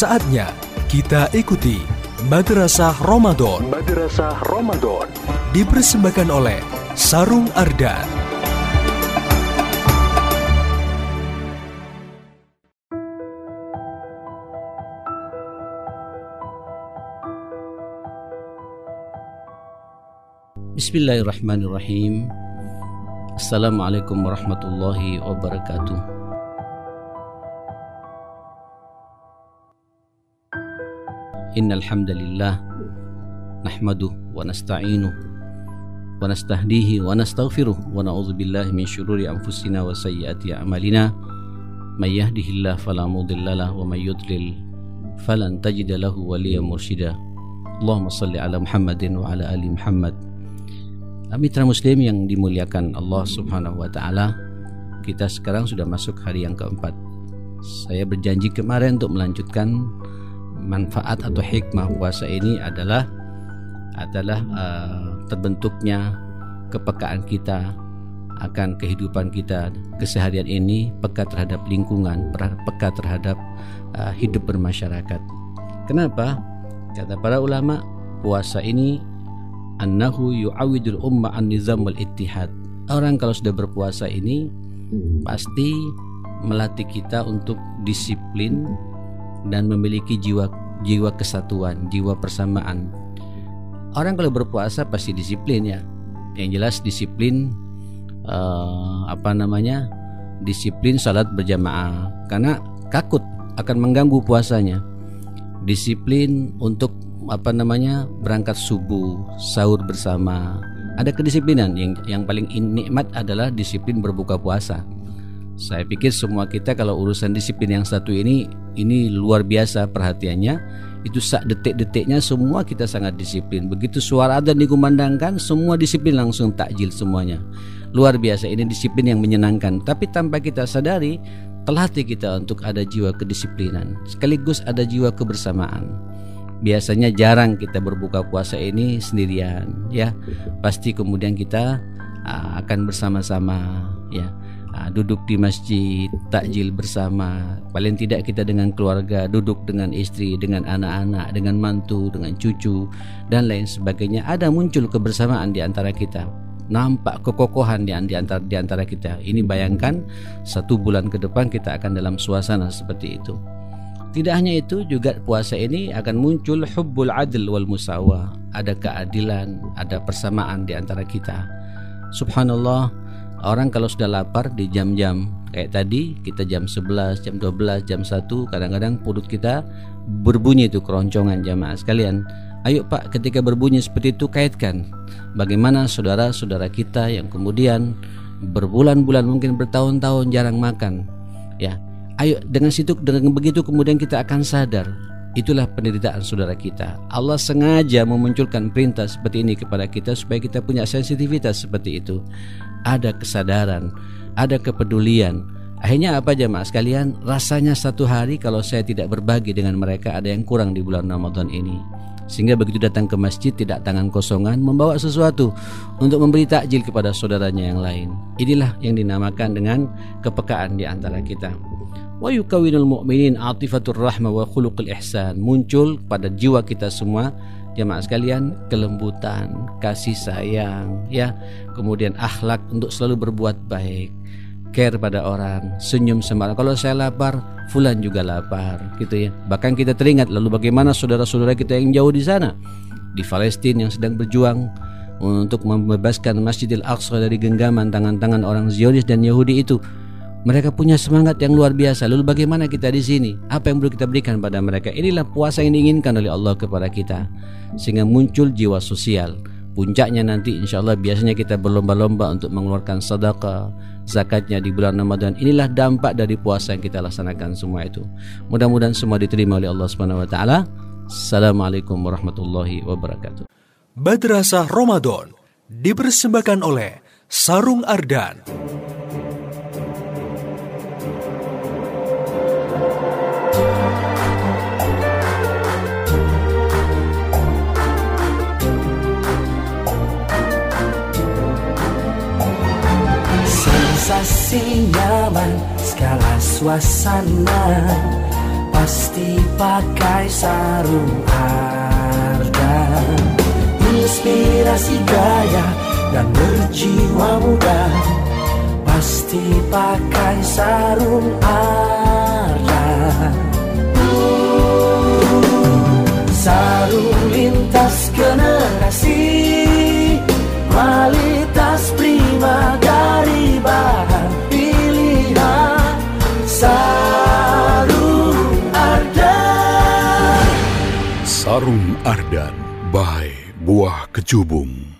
Saatnya kita ikuti Madrasah Ramadan. Madrasah Ramadan dipersembahkan oleh Sarung Ardan. Bismillahirrahmanirrahim. Assalamualaikum warahmatullahi wabarakatuh. إن الحمد لله نحمده ونستعينه ونستهديه ونستغفره ونعوذ بالله من شرور أنفسنا وسيئات أعمالنا من يهده الله فلا مضل له ومن يضلل فلن تجد له وليا مرشدا اللهم صل على محمد وعلى آل محمد Mitra Muslim yang dimuliakan Allah Subhanahu wa Ta'ala, kita sekarang sudah masuk hari yang keempat. Saya berjanji kemarin untuk melanjutkan manfaat atau hikmah puasa ini adalah adalah uh, terbentuknya kepekaan kita akan kehidupan kita. Keseharian ini peka terhadap lingkungan peka terhadap uh, hidup bermasyarakat. Kenapa? Kata para ulama puasa ini annahu yu'awidul umma an nizam wal ittihad. Orang kalau sudah berpuasa ini pasti melatih kita untuk disiplin dan memiliki jiwa jiwa kesatuan, jiwa persamaan. Orang kalau berpuasa pasti disiplin ya. Yang jelas disiplin uh, apa namanya? Disiplin salat berjamaah karena takut akan mengganggu puasanya. Disiplin untuk apa namanya? berangkat subuh, sahur bersama. Ada kedisiplinan yang yang paling nikmat adalah disiplin berbuka puasa saya pikir semua kita kalau urusan disiplin yang satu ini ini luar biasa perhatiannya. Itu sak detik-detiknya semua kita sangat disiplin. Begitu suara adzan dikumandangkan, semua disiplin langsung takjil semuanya. Luar biasa ini disiplin yang menyenangkan. Tapi tanpa kita sadari, terlatih kita untuk ada jiwa kedisiplinan, sekaligus ada jiwa kebersamaan. Biasanya jarang kita berbuka puasa ini sendirian, ya. Pasti kemudian kita ah, akan bersama-sama, ya duduk di masjid, takjil bersama. Paling tidak kita dengan keluarga, duduk dengan istri, dengan anak-anak, dengan mantu, dengan cucu dan lain sebagainya. Ada muncul kebersamaan di antara kita. Nampak kekokohan di antara di antara kita. Ini bayangkan satu bulan ke depan kita akan dalam suasana seperti itu. Tidak hanya itu juga puasa ini akan muncul hubbul adil wal musawa. Ada keadilan, ada persamaan di antara kita. Subhanallah, Orang kalau sudah lapar di jam-jam kayak tadi kita jam 11, jam 12, jam 1 kadang-kadang perut kita berbunyi itu keroncongan jamaah sekalian. Ayo Pak ketika berbunyi seperti itu kaitkan bagaimana saudara-saudara kita yang kemudian berbulan-bulan mungkin bertahun-tahun jarang makan. Ya, ayo dengan situ dengan begitu kemudian kita akan sadar Itulah penderitaan saudara kita. Allah sengaja memunculkan perintah seperti ini kepada kita supaya kita punya sensitivitas seperti itu ada kesadaran, ada kepedulian. Akhirnya apa jemaah sekalian? Rasanya satu hari kalau saya tidak berbagi dengan mereka ada yang kurang di bulan Ramadan ini. Sehingga begitu datang ke masjid tidak tangan kosongan membawa sesuatu untuk memberi takjil kepada saudaranya yang lain. Inilah yang dinamakan dengan kepekaan di antara kita. Wa yukawinul mu'minin atifatur rahma wa khuluqul ihsan. Muncul pada jiwa kita semua. Jemaah sekalian kelembutan kasih sayang ya. Kemudian akhlak untuk selalu berbuat baik. Care pada orang senyum sembara. Kalau saya lapar fulan juga lapar gitu ya. Bahkan kita teringat lalu bagaimana saudara-saudara kita yang jauh di sana? Di Palestina yang sedang berjuang untuk membebaskan Masjidil Aqsa dari genggaman tangan-tangan orang Zionis dan Yahudi itu mereka punya semangat yang luar biasa. Lalu bagaimana kita di sini? Apa yang perlu kita berikan pada mereka? Inilah puasa yang diinginkan oleh Allah kepada kita. Sehingga muncul jiwa sosial. Puncaknya nanti insya Allah biasanya kita berlomba-lomba untuk mengeluarkan sedekah, zakatnya di bulan Ramadan. Inilah dampak dari puasa yang kita laksanakan semua itu. Mudah-mudahan semua diterima oleh Allah Subhanahu wa taala. Assalamualaikum warahmatullahi wabarakatuh. Madrasah Ramadan dipersembahkan oleh Sarung Ardan. Sensasi nyaman skala suasana Pasti pakai sarung ardan Inspirasi gaya dan berjiwa muda Pasti pakai sarung ardan Ardan by Buah Kecubung